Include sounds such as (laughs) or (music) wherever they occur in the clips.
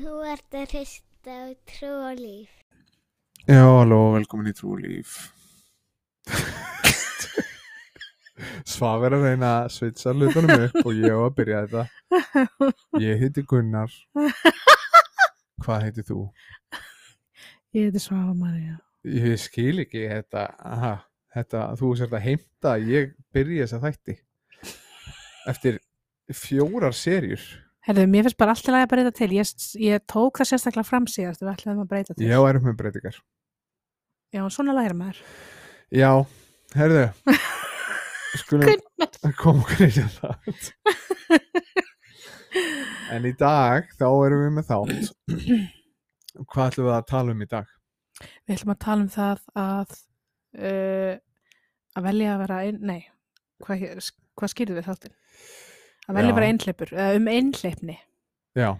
Þú ert að hrista á trú og líf. Já, halló, velkomin í Trúlíf. (laughs) Svaf er að reyna að svitsa hlutunum upp og ég á að byrja þetta. Ég heiti Gunnar. Hvað heitir þú? Ég heiti Svafa María. Ég skil ekki þetta, aha, þetta, þú sért að heimta að ég byrja þessa þætti. Eftir fjórar serjur. Herðu, mér finnst bara alltaf að breyta til. Ég, ég tók það sérstaklega fram síðast við ætlaðum að breyta til. Já, erum með breytingar. Já, svona læra maður. Já, herðu. (laughs) Skulum koma okkur í það. En í dag, þá erum við með þátt. Hvað ætlum við að tala um í dag? Við ætlum að tala um það að uh, að velja að vera ein, nei, hvað, hvað skýrðu við þáttinn? Að Já. að vera einhleipur, eða um einhleipni. Já,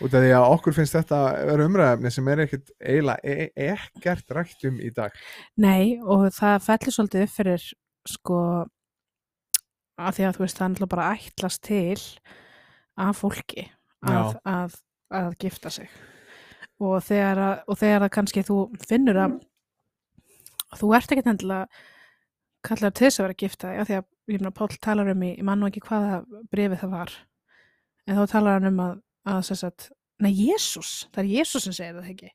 út af því að okkur finnst þetta vera umræðefni sem er ekkert eiginlega e ekkert rætt um í dag. Nei, og það fellur svolítið upp fyrir sko að því að þú veist það er bara ætlast til af fólki að, að, að gifta sig og þegar, að, og þegar að kannski þú finnur að þú ert ekkert endilega kallar til þess að vera að gifta af því að ég meina Páll talar um í, ég man nú ekki hvaða brefið það var en þá talar hann um að, að sagt, nei Jésús, það er Jésús sem segir það ekki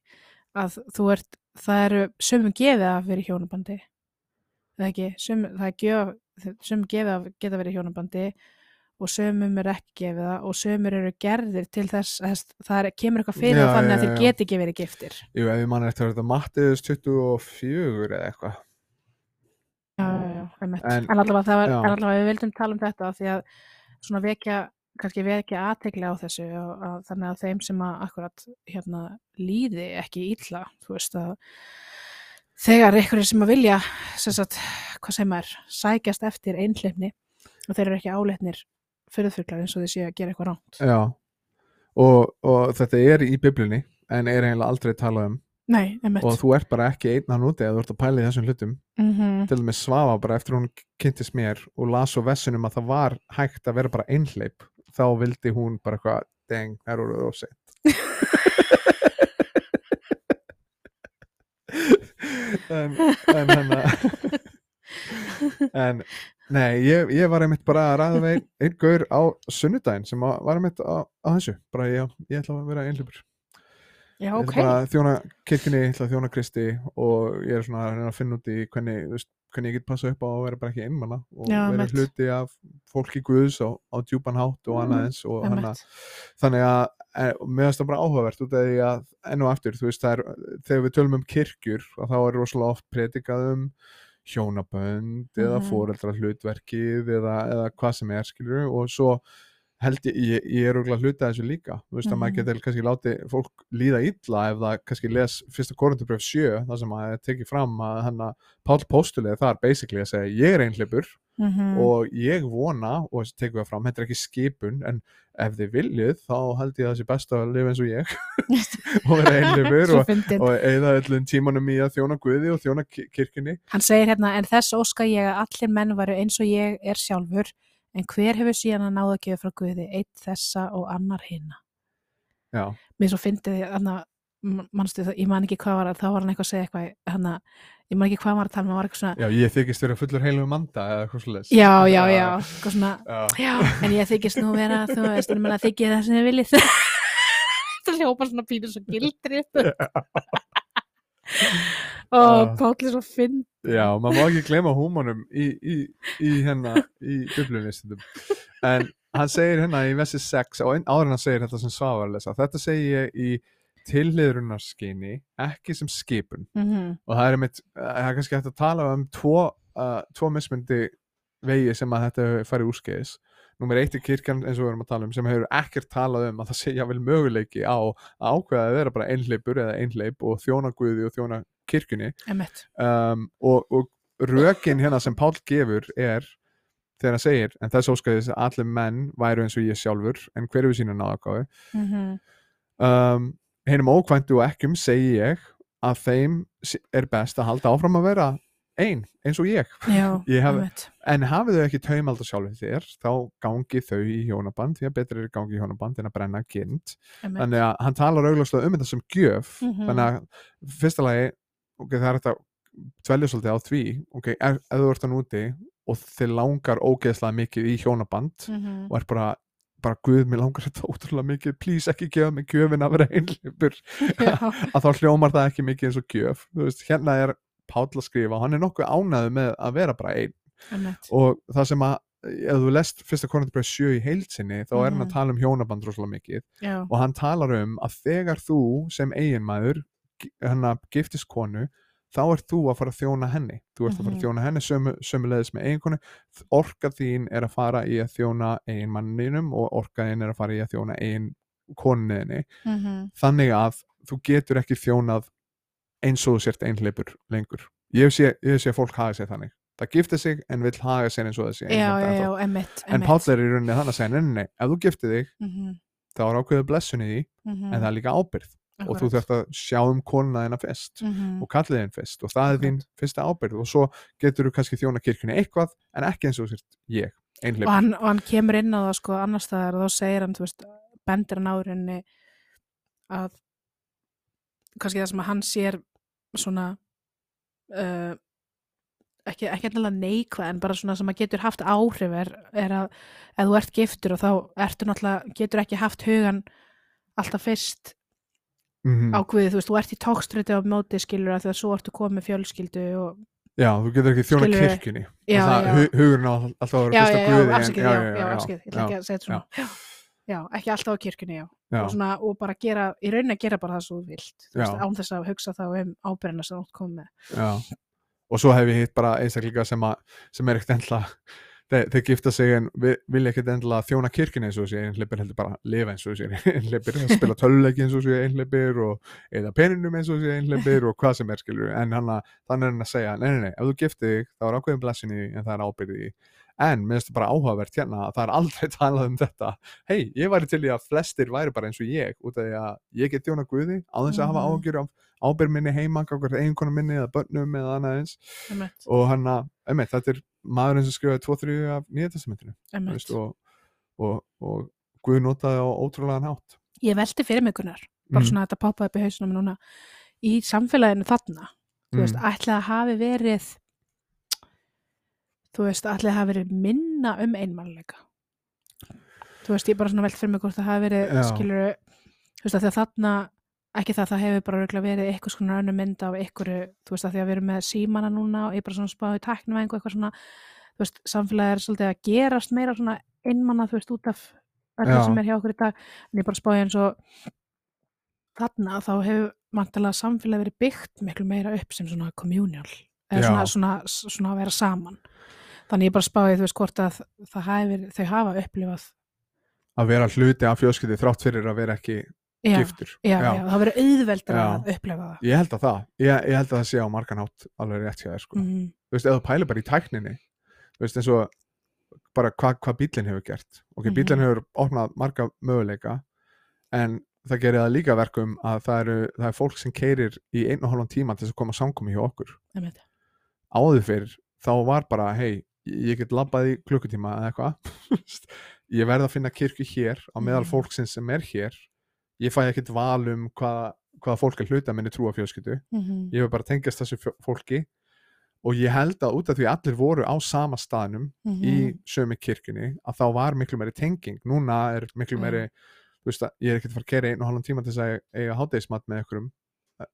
að þú ert, það eru sömum gefið að vera í hjónabandi eða ekki, söm, það er gjöf sömum gefið að geta verið í hjónabandi og sömum er ekki gefið það og sömur eru gerðir til þess að það er, kemur eitthvað fyrir Já, og þannig já, að þeir já. geti ekki verið giftir Jú, ef ég mann eftir að þetta Mattiðus 24 eða eitthvað. já, já, já, einmitt. En- en, allavega það var, en allavega við vildum tala um þetta því að svona vekja kannski vekja aðtegli á þessu og að, þannig að þeim sem að akkurat hérna líði ekki illa þú veist að þegar einhverjir sem að vilja sem sagt, hvað sem er, sækjast eftir einhleifni og þeir eru ekki áleitnir fyrirfuglar eins og þeir séu að gera eitthvað ránt Já, og, og þetta er í biblunni en er eiginlega aldrei talað um Nei, og þú ert bara ekki einn hann úti að þú ert að pæla í þessum hlutum. mm Til og með svafa bara eftir hún kynntist mér og las svo vessunum að það var hægt að vera bara einhleip þá vildi hún bara eitthvað, deng, það eru of sent. (laughs) en, en hennar en nei, ég, ég var einmitt bara að ræða við einn ein gaur á sunnudaginn sem var einmitt á, á þessu bara ég, ég ætla að vera einhleipur Já, ok þjóna kirkjunni, ég ætla að þjóna Kristi og ég er svona að að finna út í hvernig, veist, hvernig ég get passa upp á að vera bara ekki einmanna og Já, vera einmitt. hluti af fólki Guðs á, á djúpan hátt og annað eins og hana, þannig að e, mér finnst það bara áhugavert út af því að enn og aftur, þú veist, er, þegar við tölum um kirkjur og þá er rosalega oft predikað um hjónabönd eða Mhm. foreldra hlutverkið eða, eða hvað sem er, skilur og svo held ég, ég, ég er hluti að þessu líka, þú veist að Mhm. maður getur kannski látið fólk líða illa ef það kannski les fyrsta korundubröf 7 þar sem að það er tekið fram að hann að Páll Póstulið þar basically að segja ég er einhleipur Mhm. og ég vona og þessi tekum við fram, þetta er ekki skipun en ef þið viljið þá held ég að það sé best að lifa eins og ég (laughs) og vera einhleipur og, og eða öllum tímanum í að þjóna Guði og þjóna ki- kirkjunni Hann segir hérna, en þess óska ég að allir menn varu eins og ég er sjálfur, en hver hefur síðan að náða að gefa frá Guði, eitt þessa og annar hinna. já, Mér svo fyndið, þannig að, mannstu það, ég man ekki hvað var, þá var hann eitthvað að segja eitthvað, hann að, ég man ekki hvað var að tala, um, hann var eitthvað svona, já ég þykist vera fullur heilum manda eða eitthvað svo já, já, já, eitthvað svona, já. já, en ég þykist nú vera, þú veist, ég menna þykið það sem þið viljið. (laughs) Það hljópa svona pínur svo gildri (laughs) (laughs) og. Páll er svo fynd. Já, maður má ekki gleyma húmónum í, í, í hérna, í biblunni stundum. En hann segir hérna í versi 6 og áður hann segir þetta sem Svavar að lesa. Þetta segir ég í tilliðrunarskyni, ekki sem skipun. Mm Og það er einmitt, það er kannski hægt að tala um tvo, uh, tvo mismundi vegi sem að þetta fari úrskeiðis. Númer eitt er kirkjan eins og við erum að tala um sem hefur ekkert talað um að það sé jável möguleiki á að ákveða að vera bara einhleipur eða einhleip og þjóna Guði og þjóna kirkjunni. Um, og, og rökin hérna sem Páll gefur er þegar hann segir, en þess óskaðis að allir menn væru eins og ég sjálfur en hver er við sína náðakáfi Mm um, heinum ókvæntu og ekkum segi ég að þeim er best að halda áfram að vera ein, eins og ég. Já, (laughs) Ég hef- en hafið þau ekki taumald á sjálfum þér þá gangi þau í hjónaband því að betra er að gangi í hjónaband en að brenna kind. Þannig að hann talar augljóslega um þetta sem gjöf Mhm. þannig að fyrsta lagi ok, það er þetta dvelja svolítið á því ok, ef, ef þú ert hann úti og þið langar ógeðslega mikið í hjónaband Mhm. og er bara bara guð, mér langar þetta ótrúlega mikið please ekki gefa mig gjöfin að vera einhleipur (laughs) Já, (laughs) að þá hljómar það ekki mikið eins og gjöf. Þú veist, hérna er Páll að skrifa og hann er nokkuð ánæður með að vera bara einn. Einmitt. og það sem að ef þú lest fyrsta konundabrið sjö í heilsinni þá er hann Mhm. að tala um hjónaband rosalega mikið. Já, og hann talar um að þegar þú sem eiginmaður hann að giftist konu þá ert þú að fara að þjóna henni. Þú ert að fara að Mhm. þjóna henni sömu, sömulegis með eiginkonu. Orka þín er að fara í að þjóna eiginmanninum og orka þín er að fara í að þjóna eigin koninni mhm, þannig að þú getur ekki þjónað eins og þú sért einhleipur lengur. Ég sé, ég sé að fólk haga sér þannig. Það giftir sig en vill haga sér eins og þessi já, já, já, einmitt. en Páll er í rauninni þannig að segja nei, nei, nei, ef þú giftir þig Mhm, þá er ákveðið blessun í því mhm, en það er líka ábyrð og þú þarft að sjá um konuna þina fyrst Mhm, og kallið þinn fyrst og það er þín fyrsta ábyrð og svo getur þú kannski þjóna kirkjunni eitthvað en ekki eins og þú sért ég, og einhleipur hann, og hann kemur inn á það sko annars staðar og þá segir hann, þú veist, bendir hann árinni að kannski það sem að hann sér svona uh, ekki, ennilega neikvað en bara svona sem að getur haft áhrif er, er að ef þú ert giftur og þá ertu náttúrulega, getur ekki haft hugan alltaf fyrst mm á Guði, þú veist, þú ert í tókstriti á móti skilur að því að svo ertu komið fjölskyldu og já, þú getur ekki þjóna Skilurðu? kirkjunni. Já, það, já. hu- hugurinn á alltaf að vera já, fyrst já, já, Guði já, já, afsakið, ég ætla ekki að segja þetta svona. já, já, ekki alltaf á kirkjunni, já, já, Og, svona, og bara gera, í rauninni að gera bara það svo vilt, án þess að hugsa þá um ábyrðina sem átt komið með. já. og svo hef ég hitt bara einstaklinga sem, að, sem er ekkert endla þeir, þeir gifta sig en vi- vilja ekkert endla þjóna kirkjunni eins og þessi einhleipir heldur bara að lifa eins og þessi einhleipir að spila (laughs) töluleiki eins og þessi einhleipir og eða peninum eins og þessi einhleipir og hvað sem er skilur en hann að, þannig er hann að segja nei, nei, nei, ef þú giftir þig þá er ákveðin blessin í en það er ábyrði í en mér finnst það bara áhugavert hérna að það er aldrei (laughs) talað um þetta hei, ég væri til í að flestir væri bara eins og ég út af því að ég get þjóna Guði á þess að hafa Mhm. ágjur af ábyrð minni heima, eiginkonu minni eða börnum eða annað eins og hann að, einmitt, þetta er maðurinn sem skrifaði 2-3 af veist, og, og, og Guð notaði á ótrúlegan hátt Ég velti fyrir mig Gunnar, bara Mm. svona þetta poppaði upp í hausnum núna, í samfélaginu þarna, þú veist, Mm. ætli að hafi verið, þú veist, ætli að hafi verið minna um einmannleika. Þú veist, ég bara svona velti fyrir mig hvort það hafi verið, Já. skilur, þú veist, að því að þarna, ekki það, það hefur bara verið eitthvað svona önnu mynd af einhverju, þú veist, að því að við erum með símana núna og ég bara svona spáði tæknum eitthvað svona, þú veist, samfélagið er svolítið að gerast meira svona einmanna, þú veist, út af Já. sem er hjá okkur í dag, en ég bara spáði eins og þarna þá hefur mantalega samfélagið verið byggt miklu meira upp sem svona communal eða Já. svona, svona, svona að vera saman þannig ég bara spáði þú veist hvort að það verið- þau hafa upplifað að vera hluti af fjölskyldi þrátt fyrir að vera ekki já, giftur já, já. það hafi verið auðveldur Já. að upplifa það ég held að það, ég, ég held að það sé á margan hátt alveg rétt hjá þér sko. mm, þú veist, þú pælir bara í tækninni þú veist, eins og bara hvað hva bílinn hefur gert ok, Mhm. bílinn hefur opnað marga möguleika en það gerir það líka verkum að það, eru, það er fólk sem keirir í einn og hálfum tíma til þess að koma samkomi hjá okkur einmitt. Áður fyrir þá var bara, hei, ég get labbað í klukkutíma eða eitthvað. (laughs) Ég verð að finna kirkju hér á meðal Mhm. fólksins sem er hér. Ég fæ ekkert val um hvað, hvaða fólk er hluta minni trúa fjölskyldu. Mhm. ég vil bara tengjast þessu fólki. Og ég held að út af því allir voru á sama staðnum Mhm. í sömu kirkjunni að þá var miklu meiri tenging. Núna er miklu meiri þú veist að ég er ekkert að fara að kera einu og halvan tíma til þess að eiga hátægismat með eh,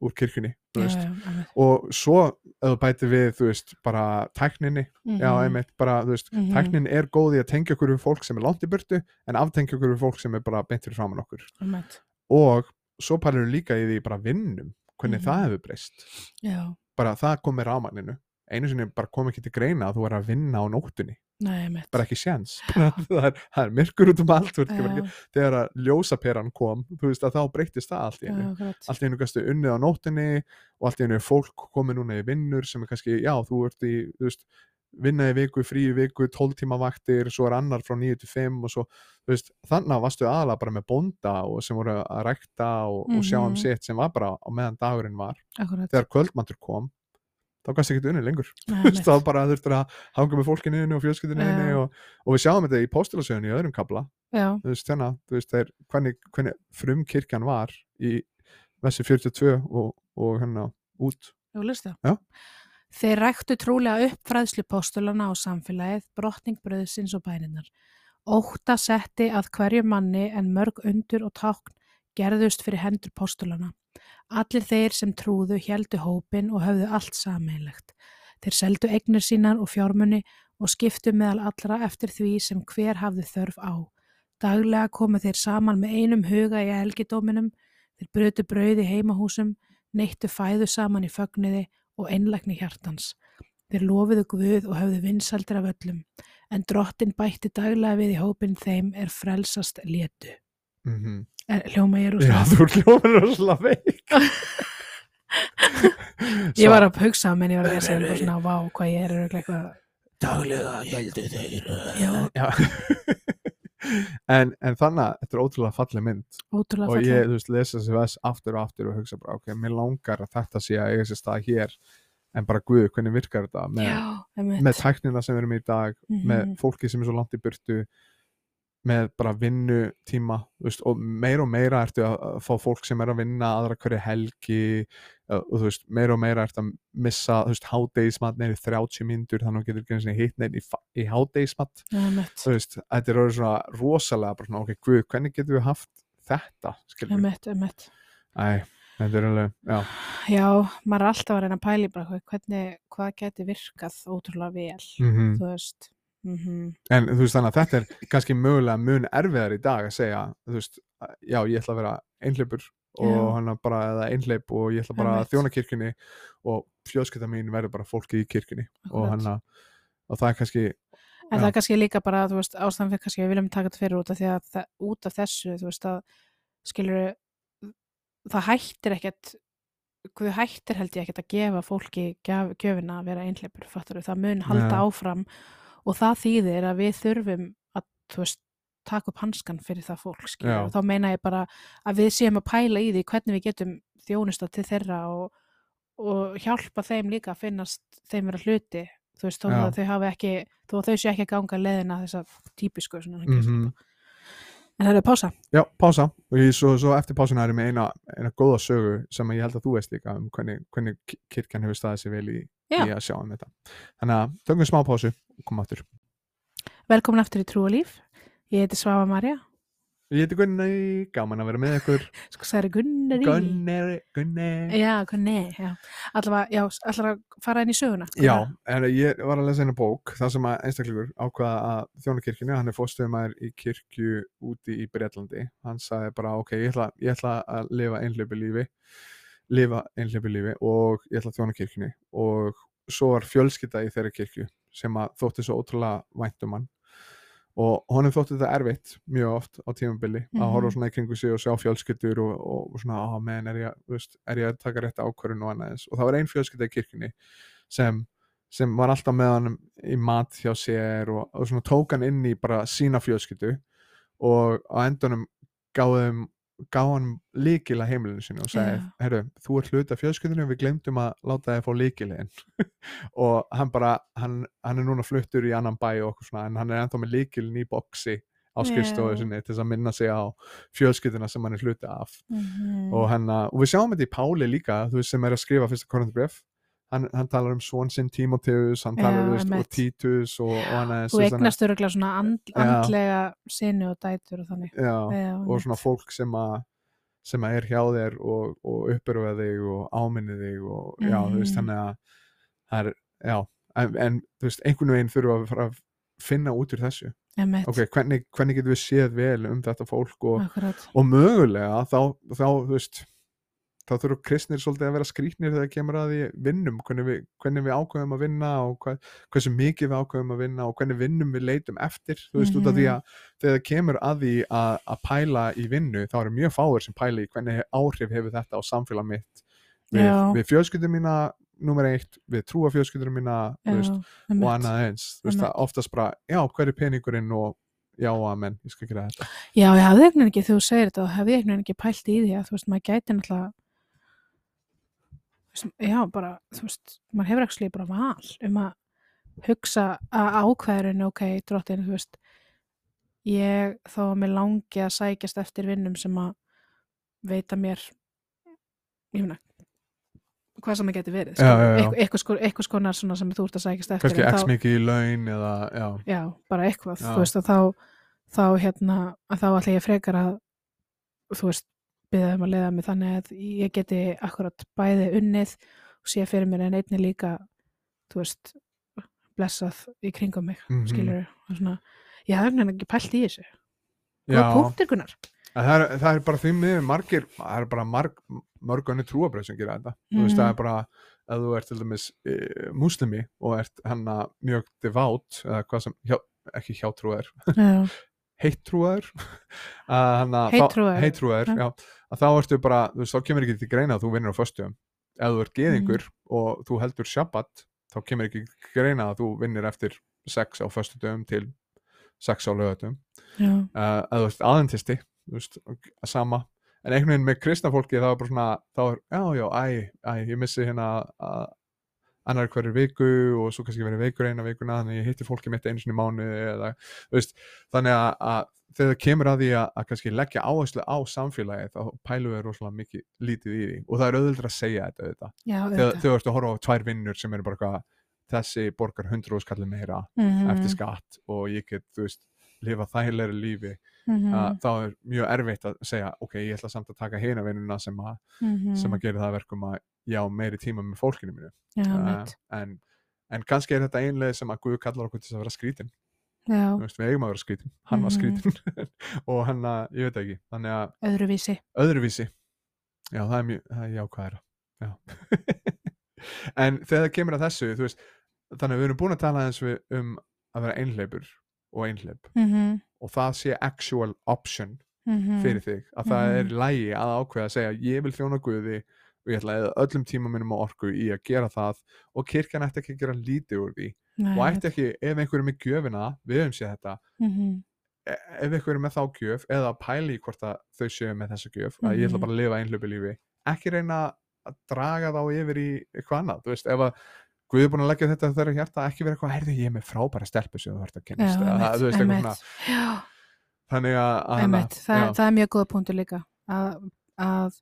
úr kirkjunni þú Já, já, og svo ef þú bætir við þú veist bara tækninni já Mhm. einmitt bara þú veist Mhm. tæknin er góð í að tengja okkur við fólk sem er langt í burtu en aftengja okkur við fólk sem er bara fyrir framann okkur Einmitt. og svo pælir líka í því bara vinnum hvernig Mhm. það hefur breyst bara það kom með rámagninu einu sinni bara kom ekki til greina að þú er að vinna á nóttunni nei, bara ekki séns (laughs) það, er- það er myrkur út um allt ert ekki þegar að ljósaperan kom þú veist að þá breytist það allt í einu akkurat. allt í einu gastu unnið á nóttunni og allt í einu er fólk komið núna í vinnur sem er kannski, já þú ert í þú veist, vinna í viku, frí í viku 12 tíma vaktir, svo er annar frá 9 til 5 og svo, veist, þannig að varstu aðalega bara með bonda og sem voru að rækta og, og sjá um Mhm. sitt sem var bara á meðan dagurinn var akkurat. þegar kvöldmantur kom þá gæst ekki unni lengur (laughs) þá bara þurftur að hanga með fólkinu og fjölskyldinu Já. og, og við sjáum þetta í póstilasögunni í öðrum kabla veist, hérna, þú veist, þeir, hvernig, hvernig frumkirkjan var í vessi 42 og, og hérna út. Þeir ræktu trúlega upp fræðslu postulana á samfélagið, brotning bröðsins og bæninar. Ótta setti að hverju manni en mörg undur og tákn gerðust fyrir hendur postulana. Allir þeir sem trúðu heldu hópin og höfðu allt sammeilegt. Þeir seldu eignir sínar og fjármunni og skiptu meðal allra eftir því sem hver hafði þörf á. Daglega komu þeir saman með einum huga í helgidóminum, þeir brutu brauð í heimahúsum, neittu fæðu saman í fögniði og einlægni hjartans. Þeir lofiðu Guð og höfðu vinsaldir af öllum, en drottin bætti daglega við í hópin þeim er frelsast létu. mm -hmm. Er, hljóma ég er úr Já, þú hljómar rosalega veik. (laughs) (laughs) Ég var að hugsa, menn ég var að lesa um svona, vá, hvað ég er örugglega eitthvað. Daglega heldur þeir. Já, Já. (laughs) En, en þannig að þetta er ótrúlega falleg mynd. Ótrúlega og ég, þú veist, lesa þessi vers aftur og aftur og hugsa bara, ok, mér langar að þetta sé að eiga sér stað hér. En bara guð, hvernig virkar þetta? Með, með tæknina sem við erum í dag með Mhm. fólki sem er svo langt í burtu með bara vinnu tíma veist, og meira og meira ertu að, fá fólk sem er að vinna aðra hverju helgi og þú veist, meira og meira ertu að missa, þú veist, hádegismat neyri 30 mínútur, þannig að þú getur hitt neyri í, í einmitt. þú veist, þetta er orðið svona rosalega bara svona, ok, guð, hvernig getum við haft þetta, skilur við, Einmitt, einmitt. æ, þetta er alveg já, Já, maður er alltaf að reyna að pæli bara hvernig, hvað geti virkað ótrúlega vel, mm þú veist. Mm en þú veist þannig að þetta er kannski mögulega mun erfiðar í dag að segja, þú veist, já, ég ætla að vera einhleipur og Já. hann bara, eða einhleip og ég ætla bara að þjóna kirkjunni og fjölskylda mín verður bara fólkið í kirkjunni og hann að, og það er kannski En Já. það er kannski líka bara, þú veist, ástæðan fyrir kannski við viljum taka þetta fyrir út af því að það, út af þessu, þú veist, að skilur það hættir ekkert hvað hættir held ég ekkert að gefa fólki gjaf, gjöfina að vera einhleipur, fattur það mun halda Nei. áfram og það þýðir að við þurfum að, veist, taka upp hanskan fyrir það fólk, og þá meina ég bara að við séum að pæla í því hvernig við getum þjónusta til þeirra og, og hjálpa þeim líka að finnast þeim vera hluti þú veist, þó Já. að þau hafi ekki þó að þau sé ekki að ganga leðina þessa típisku svona, mm Mhm. en það er pása Já, pása og ég, svo, svo eftir pásuna erum við eina, eina góða sögu sem að ég held að þú veist líka um hvernig, hvernig ki- kirkjan hefur staðið sér vel í, Já. í að sjá um þetta. Þannig að tökum smá pásu og komum aftur. Velkomin aftur í Trú og Líf. Ég heiti Svava Marja Ég heiti Gunni, gaman að vera með ykkur. (laughs) Sko sagði Gunnari. Gunni, Gunni. Já, Gunni, já. Allavega að fara inn í söguna? Já, en ég var að lesa eina bók þar sem að einstaklingur ákvaða að þjóna kirkjunni, hann er fórstöðumæður í kirkju úti í Breitlandi hann sagði bara, ok, ég ætla, ég ætla að lifa einhleipi lífi lifa einhleipi lífi og ég ætla að þjóna kirkjunni. Og svo var fjölskylda í þeirra kirkju sem að þótti svo ótrúlega vænt um hann. Og honum þótti þetta erfitt mjög oft á tímabili að Mhm. horfa svona í kringu sig og sjá fjölskyldur og, og, svona, er að- þú veist, er ég að taka rétt ákvörðun og annað eins. Og það var ein fjölskylda í kirkjunni sem, sem var alltaf með hann í mat hjá sér og, og svona tók hann inn í bara sína fjölskyldu. Og á endunum gáðum gá hann líkil að heimilinu sinu og sagði, Já. herru, þú ert hluti af fjölskyldinu við glemdum að láta þið fá líkilinn (laughs) og hann bara hann, hann er núna fluttur í annan bæ og okkur svona, en hann er ennþá með líkilinn í boksi á skrifstofu sinni til þess að minna sig á fjölskyldina sem hann er hluti af Mhm. og, hennar, og við sjáum þetta í Páli líka þú veist sem er að skrifa fyrsta korundarbref hann, hann talar um svon sinn Tímoteus hann talar og einmitt. Títus og, og hann er þú eignast öruglega svona and, andlega sinni og dætur og þannig. Já, Já, og svona fólk sem að sem að er hjá þér og, og uppurfa þig og áminni þig og já, þú veist, þannig að það er, já, en, en þú veist, einhvern veginn þurfum við að fara að finna út úr þessu, Emmett, ok, hvernig, hvernig getum við séð vel um þetta fólk og, og mögulega þá, þá þú veist þá þurfum kristnir svolítið að vera skrýtnir þegar kemur að því vinnum, hvernig við, hvernig við ákveðum að vinna og hvað, hversu mikið við ákveðum að vinna og hvernig vinnum við leitum eftir þú veist, út af því Mhm. að þegar það kemur að því að, að pæla í vinnu, þá eru mjög fáir sem pæla í hvernig áhrif hefur þetta á samfélag mitt. Við, Já. við fjölskyldum mína nummer eitt, við trúa fjölskyldum mína þú veist, Já, og annað eins veist, oftast bara, já, hver er peningurinn? og já, amen, ég skal gera þetta. Já, ég hafði veginn ekki, þú segir þetta, ég einhvern veginn ekki pælt í því að þú veist, maður gæti náttúrulega já, bara, þú veist, maður hefur ekki bara val um að hugsa að ákveðurinn, ok, drottin, þú veist, ég þá að mér langi að sækjast eftir vinnum sem að veita mér, ég meina, hvað sem það geti verið. Eitthvað, sko, eitthvað skonar svona sem þú ert að sækjast eftir. x þá- mikið í laun eða, já, Já, bara eitthvað, Já. þú veist, og þá, þá hérna, að þá ætla ég frekar að, þú veist, byggða um að leiða mig þannig að ég geti akkurat bæði unnið og sé fyrir mér en einni líka, þú veist, blessað í kringum mig, Mhm. skilur og svona, ég hef nefnilega ekki pælt í þessu. Hvað punktir, Gunnar? En Það er, það er bara því miður margir, það er bara marg, mörg önni trúabröð sem gera þetta. Þú veist, Mhm. það er bara, ef þú ert til dæmis e, muslimi og ert hennar mjög devout, eða hvað sem, hjá, ekki hjátrúar, Já, (laughs) heittrúar, (laughs) heittrúar, þá ertu bara, þú veist, þá kemur ekki til greina að þú vinnur á föstum. Ef þú ert geðingur Mhm. og þú heldur shabbat, þá kemur ekki til greina að þú vinnir eftir sex á föstudöfum til sex á lögatum. uh, að þú veist aðentisti þú veist, sama en einhvern veginn með kristna fólki þá er bara svona þá er, já, já, æ, æ, ég missi hérna að annar hverju viku og svo kannski verið veikur eina vikuna þannig að ég hitti fólki mitt einu sinni í mánuði eða, veist, þannig að, að þegar það kemur að því að, að kannski leggja áherslu á samfélagið þá pælum við rosalega mikið lítið í því. Og það er auðvitað að segja þetta, auðvitað. þegar þú ert að horfa á tvær vinnur sem eru bara þessi borgar hundru skallið meira Mhm, eftir skatt og ég get, þú veist, lifa þægilegri lífi mhm, að þá er mjög erfitt að segja ok, ég ætla samt að taka hina vinnuna sem, að mhm, sem að gera það að verkum að já, meiri tíma með fólkinu mínu. Já, uh, mitt, en, en kannski er þetta einlega sem að Guð kallar okkur til þess að vera skrítin. Veist, við eigum að vera skrítin, hann var Mhm. skrítin. (laughs) Og hann að, ég veit ekki. Að öðruvísi. öðruvísi. Já, það er mjög, það er jákvæðara. Já. (laughs) En þegar það kemur að þessu, veist þannig að við erum búin að tala eins við um að vera einhleipur og einhleip Mhm, og það sé actual option mhm, fyrir þig að það er Mhm. lægi að ákveða að segja ég vil þjóna Guði og ég ætla að eða öllum tíma minnum á orku í að gera það og kirkjan ætti ekki að gera lítið úr því. Nei, og ætti ekki, ef einhver er með gjöfina við höfum séð þetta, mhm, e- ef einhver er með þá gjöf eða að pæla í hvort að þau séu með þessa gjöf að ég ætla Mhm. bara að lifa einhlupi lífi ekki reyna að draga þá yfir í eitthvað annað, þú veist, ef að Guð er búin að leggja þetta þeirra hjarta ekki vera eitthvað, herði ég er með frábæra stelpu sem þú þarft að Já, kennast eða, einmitt, þú veist, eitthvað svona Já, þannig að, að einmitt. Það, já, það er mjög góða punktur líka að, að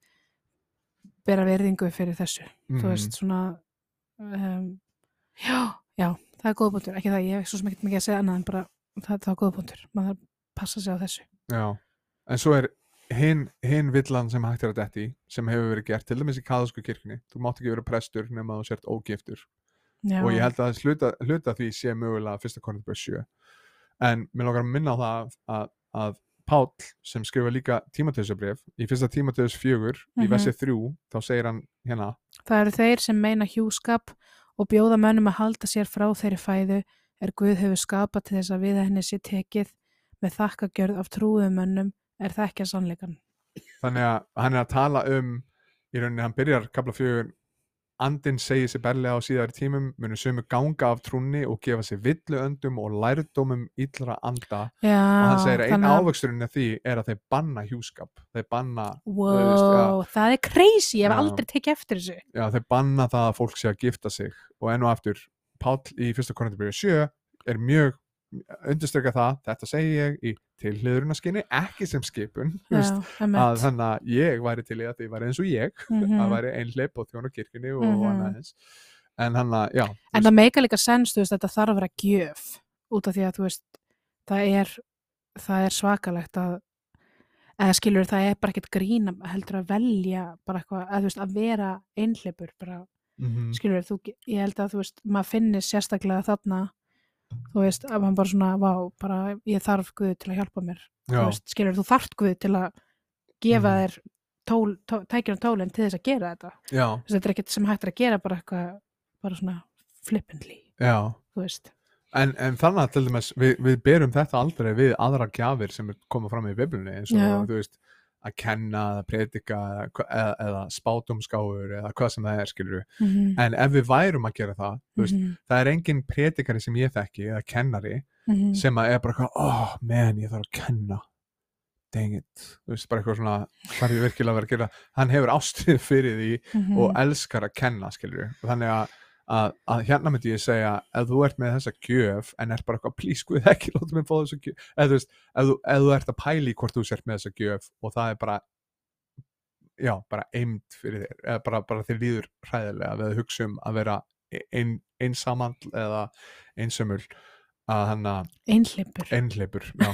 bera verðingu fyrir þessu. Þú mhm. veist, svona, um, já, já, það er góða punktur. Ekki það, ég hef svo ekkert mikið að segja annað en bara, það, það er góða punktur. Maður að passa sig á þessu. Já, en svo er hinn hin villan sem hægt er að detti sem hefur verið gert, til dæmis í kaðasku kirkni þú mátt ekki vera prestur nema þú sért ógiftur Já, og ég held að hluta, hluta því sé mögulega fyrsta Korintbjörn 7 en mér langar að minna á það að, að Páll sem skrifa líka tímatöðsabrif í fyrsta tímatöðs 4 í Mhm. versi 3 þá segir hann hérna Það eru þeir sem meina hjúskap og bjóða mönnum að halda sér frá þeirri fæðu er Guð hefur skapað til þess að við henni sé tekið með þakkagjörð af trúðum mönnum er það ekki að sannleikan. þannig að hann er að tala um í rauninni hann byrjar kapla 4 andinn segir sér berlega á síðari tímum munu sömu ganga af trúnni og gefa sér villuöndum og lærdómum illra anda. Já, og hann segir að að- ávöxturinn af því er að þeir banna hjúskap. Þeir banna, Wow, veist, það er crazy, ég hef aldrei tekið eftir þessu. já, þeir banna það að fólk sé að gifta sig. Og enn og aftur Páll í fyrsta Korinthbyrju 7 er mjög undirstrykka það, þetta segi ég í tilhliðurunaskinni, ekki sem skipun þú veist, Já, að þannig að ég væri til í að því væri eins og ég (laughs) Mhm. að væri einhleip og þjóna kirkjunni og, og Mhm. annað eins. En hann að, já, En það meika líka sens, þú veist, þetta þarf að vera gjöf út af því að, þú veist, það er, það er svakalegt að, eða skilur það er bara ekkert grína heldur að velja bara eitthvað, að þú veist, að vera einhleipur, bara, mhm, skilur þú, ég held að, þú veist, maður finnir sérstaklega þarna, þú veist, að maður bara svona, vá, bara, ég þarf Guð til að hjálpa mér, þú já, veist, skilur þú þarft Guð til að gefa Mhm. þér tó, tækjum tólinn til þess að gera þetta, já, Þú veist, þetta er ekkert sem hægt er að gera bara eitthvað, bara svona flippantly, já. þú veist. En, en þannig að til dæmis, við, við berum þetta aldrei við aðra gjafir sem er koma fram í biblunni eins og þú veist að kenna eða predika eða, eða, spátumskáur eða hvað sem það er skilur Mm en ef við værum að gera það veist, -hmm. það er engin predikari sem ég þekki eða kennari Mhm. sem að er bara eitthvað, oh man, ég þarf að kenna dang it, þú veist, bara eitthvað svona hvað er virkilega að vera að gera, hann hefur ástrið fyrir því Mhm. og elskar að kenna skilur, og þannig að, að, að hérna myndi ég segja, ef þú ert með þessa gjöf en er bara eitthvað, please, guð ekki láta mig fá þessa gjöf, eða þú veist ef þú, ef þú ert að pæli hvort þú sért með þessa gjöf og það er bara já, bara eimt fyrir þér eða bara, bara þér líður hræðilega við að hugsa um að vera ein, einsamall eða einsömmul að hann að einhleipur einhleipur, já.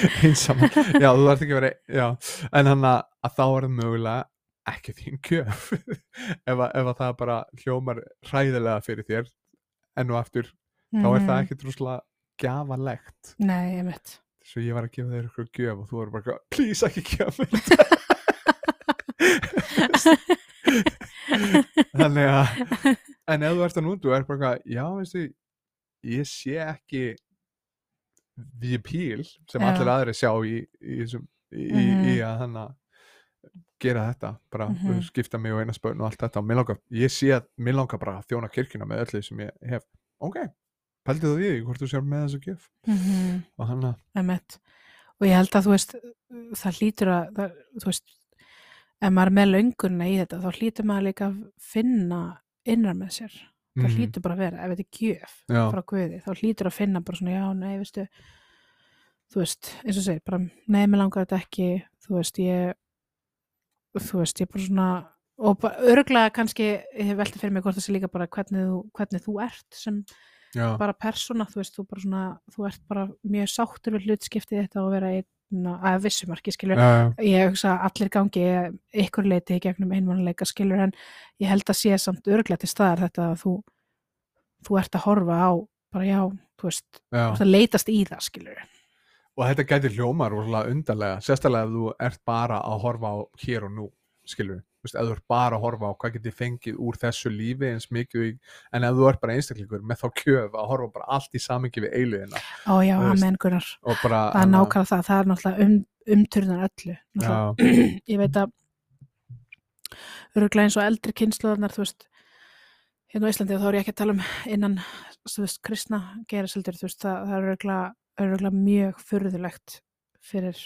(laughs) Einsamall. Já þú þarft ekki að vera já, en hann að, að þá er það mögulega ekki þín gjöf. (laughs) Ef, að, ef að það bara hljómar hræðilega fyrir þér enn og aftur, þá er það ekki drúslega gjafalegt Mhm. nei, ég veit svo ég var að gefa þér eitthvað gjöf og þú var bara, please ekki þetta (laughs) þannig að en ef þú ert að núndu og er bara já veistu ég sé ekki the appeal sem Já. allir aðri sjá í, í, í, í, í að hann að gera þetta, bara Mhm. skipta mig og eina spöðn og allt þetta og langar, ég sé að mér langar bara að þjóna kirkjuna með öllu sem ég hef ok, pældi þú því hvort þú sér með þessu gjöf Mhm. og hann að. Og ég held að þú veist, það hlýtur að, það, þú veist, ef maður er með löngunna í þetta, þá hlýtur maður líka að finna innar með sér. Það Mhm. hlýtur bara að vera, ef þetta er gjöf já, frá Guði, þá hlýtur að finna bara svona, já, nei, veistu, þú veist, eins og segir, bara, nei, mér langar þetta ekki, þú veist, ég, þú veist, ég bara svona, og bara, örglega kannski, ég hef veltið fyrir mig hvort það sé líka bara hvernig þú, hvernig þú ert sem já, bara persóna, þú veist, þú bara svona þú ert bara mjög sáttur við hlutskiptið þetta og vera einn að vissumarki skilur, já, ég hugsa allir gangi ykkur leiti í gegnum einmannleika skilur en ég held að sé samt örglega til staðar þetta að þú þú ert að horfa á, bara já þú veist, þú já. ert að leitast í það skilur og þetta gæti hljómar rosalega undarlega sérstaklega ef þú ert bara að horfa á hér og nú, skilur þú veist, ef þú ert bara að horfa á hvað getið fengið úr þessu lífi eins mikið en ef þú ert bara einstaklingur með þá kjöf að horfa bara allt í samingi við eiliðina ó já, Þú veist, amen Gunnar, bara það er nákvæmlega það það er náttúrulega um, umturðan öllu ég veit að öruglega eins og eldri kynsluðarnar þú veist, hérna á Íslandi þá er ég ekki að tala um innan þú veist, kristna geraseldur þú veist, það, það er öruglega, öruglega mjög furðulegt fyrir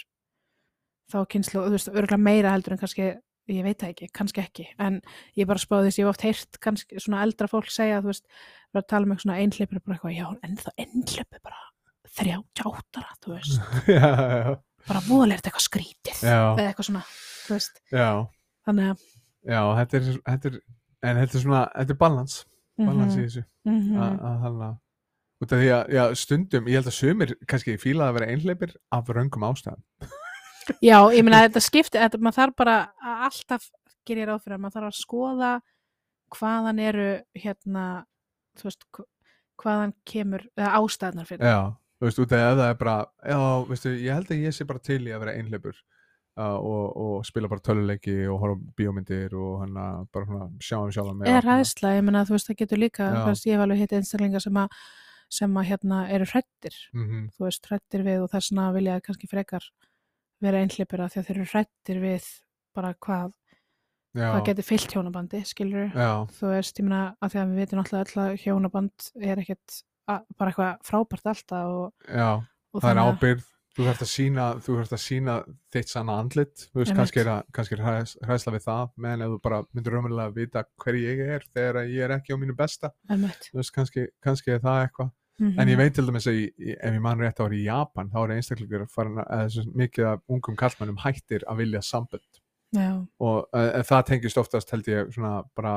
þá kynslu, þú veist, öruglega meira heldur en kannski, ég veit það ekki, kannski ekki en ég bara spáði þess, ég hef oft heyrt kannski svona eldra fólk segja, þú veist bara að tala um eitthvað svona einhleipur bara eitthvað, já, en það einhleipur bara þrjátjáttara, þú veist. (laughs) Já, já, bara þetta eitthvað skrítið eða eitthvað svona, þú veist. Já, þannig að já, þetta er, þetta er en þetta er svona, þetta er balans balans í þessu. Mhm. að að út af því að já, stundum, ég held að sumir kannski fíla að vera einhleipir af röngum ástæðum. Já, ég meina þetta skipti, þetta, maður þarf bara að alltaf gerir ég ráð fyrir að maður þarf að skoða hvaðan eru hérna, þú veist, hv- hvaðan kemur, eða ástæðnar fyrir. Já, þú veist, út af því að það er bara já, veistu, ég held að ég sé bara til í að vera einhleipur uh, og, og spila bara töluleiki og horfa bíómyndir og hann að bara svona sjá um sjálf Eða ræðsla, ég meina þú veist, það getur líka, ég hef alveg hitt einstaklinga sem að, sem að hérna eru hrættir, mm -hmm. þú veist, hrættir við og þess vegna vilja kannski frekar vera einhleipur að því að þeir eru hrættir við bara hvað, já, hvað getur fyllt hjónabandi, skilur já, þú veist, ég meina að því að við vitum alltaf öll að hjónaband er ekkert að, bara eitthvað frábært alltaf og, og það er að- ábyrgð þú þarfst að sína, þú þarfst að sína þitt sanna andlit, þú veist, kannski er, að, kannski er hræs, hræsla við það, menn ef þú bara myndir raunverulega vita hver ég er þegar að ég er ekki á mínu besta, þú veist, kannski, kannski er það eitthvað Mhm. En ég veit til dæmis að í- ef ég man rétt ári í Japan þá er einstaklingur farin að, mikið af ungum kallmennum hættir að vilja sambönd Já, og uh, það tengist oftast held ég svona bara,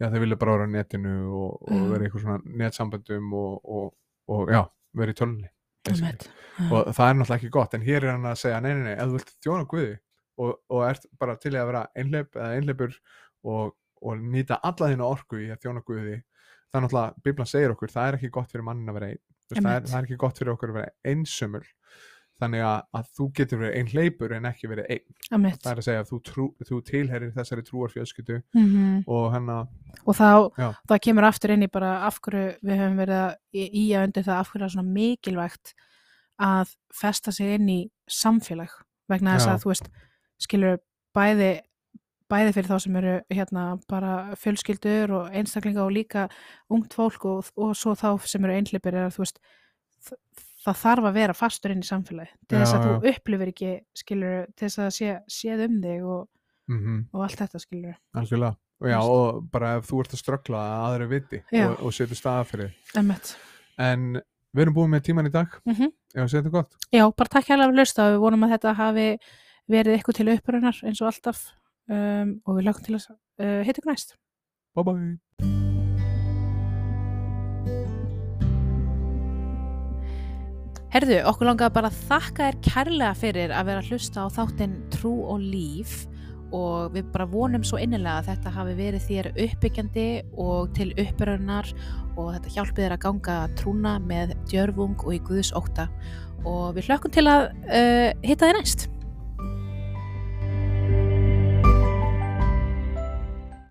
já þeir vilja bara vera á netinu og, og Já. vera í eitthvað svona netsamböndum og, og, og já, vera í tölunni. Og það er náttúrulega ekki gott en hér er hann að segja, nei, nei, nei, ef þú vilt þjóna Guði og, og ert bara til að vera einhleip eða einhleipur og, og nýta alla þína orku í að þjóna Guði það er náttúrulega, Biblan segir okkur, það er ekki gott fyrir mannin að vera einn, það, er, það er ekki gott fyrir okkur að vera einsömmul þannig að, að þú getur verið einhleipur en ekki verið einn, það er að segja að þú, trú, þú tilherir þessari trúarfjölskyldu Mhm. og hann að, Og þá, það kemur aftur inn í bara af hverju við höfum verið að í að undir það af hverju það er svona mikilvægt að festa sig inn í samfélag vegna þess að þú veist skilur bæði bæði fyrir þá sem eru hérna bara fjölskyldur og einstaklinga og líka ungt fólk og, og svo þá sem eru einhleipir er að þú veist þá það þarf að vera fastur inn í samfélagi til þess Já, að þú upplifir ekki skilur, til þess að sé, séð um þig og, mm og allt þetta skilur algjörlega. Og já, og bara ef þú ert að ströggla að aðri viti Já. og, og setur staða fyrir. En við erum búin með tíman í dag. Mm -hmm. já, segja þetta gott. Já, bara takk hérlega fyrir að hlusta. Og við vonum að þetta hafi verið eitthvað til uppröðunar eins og alltaf. Um, og við lögum til að uh, hitta ykkur næst. Bye bye Herðu, okkur langaði bara að þakka þér kærlega fyrir að vera að hlusta á þáttinn Trú og Líf og við bara vonum svo innilega að þetta hafi verið þér uppbyggjandi og til uppröðunar og þetta hjálpi þér að ganga trúna með djörfung og í Guðs ótta og við hlökkum til að uh, hitta þér næst.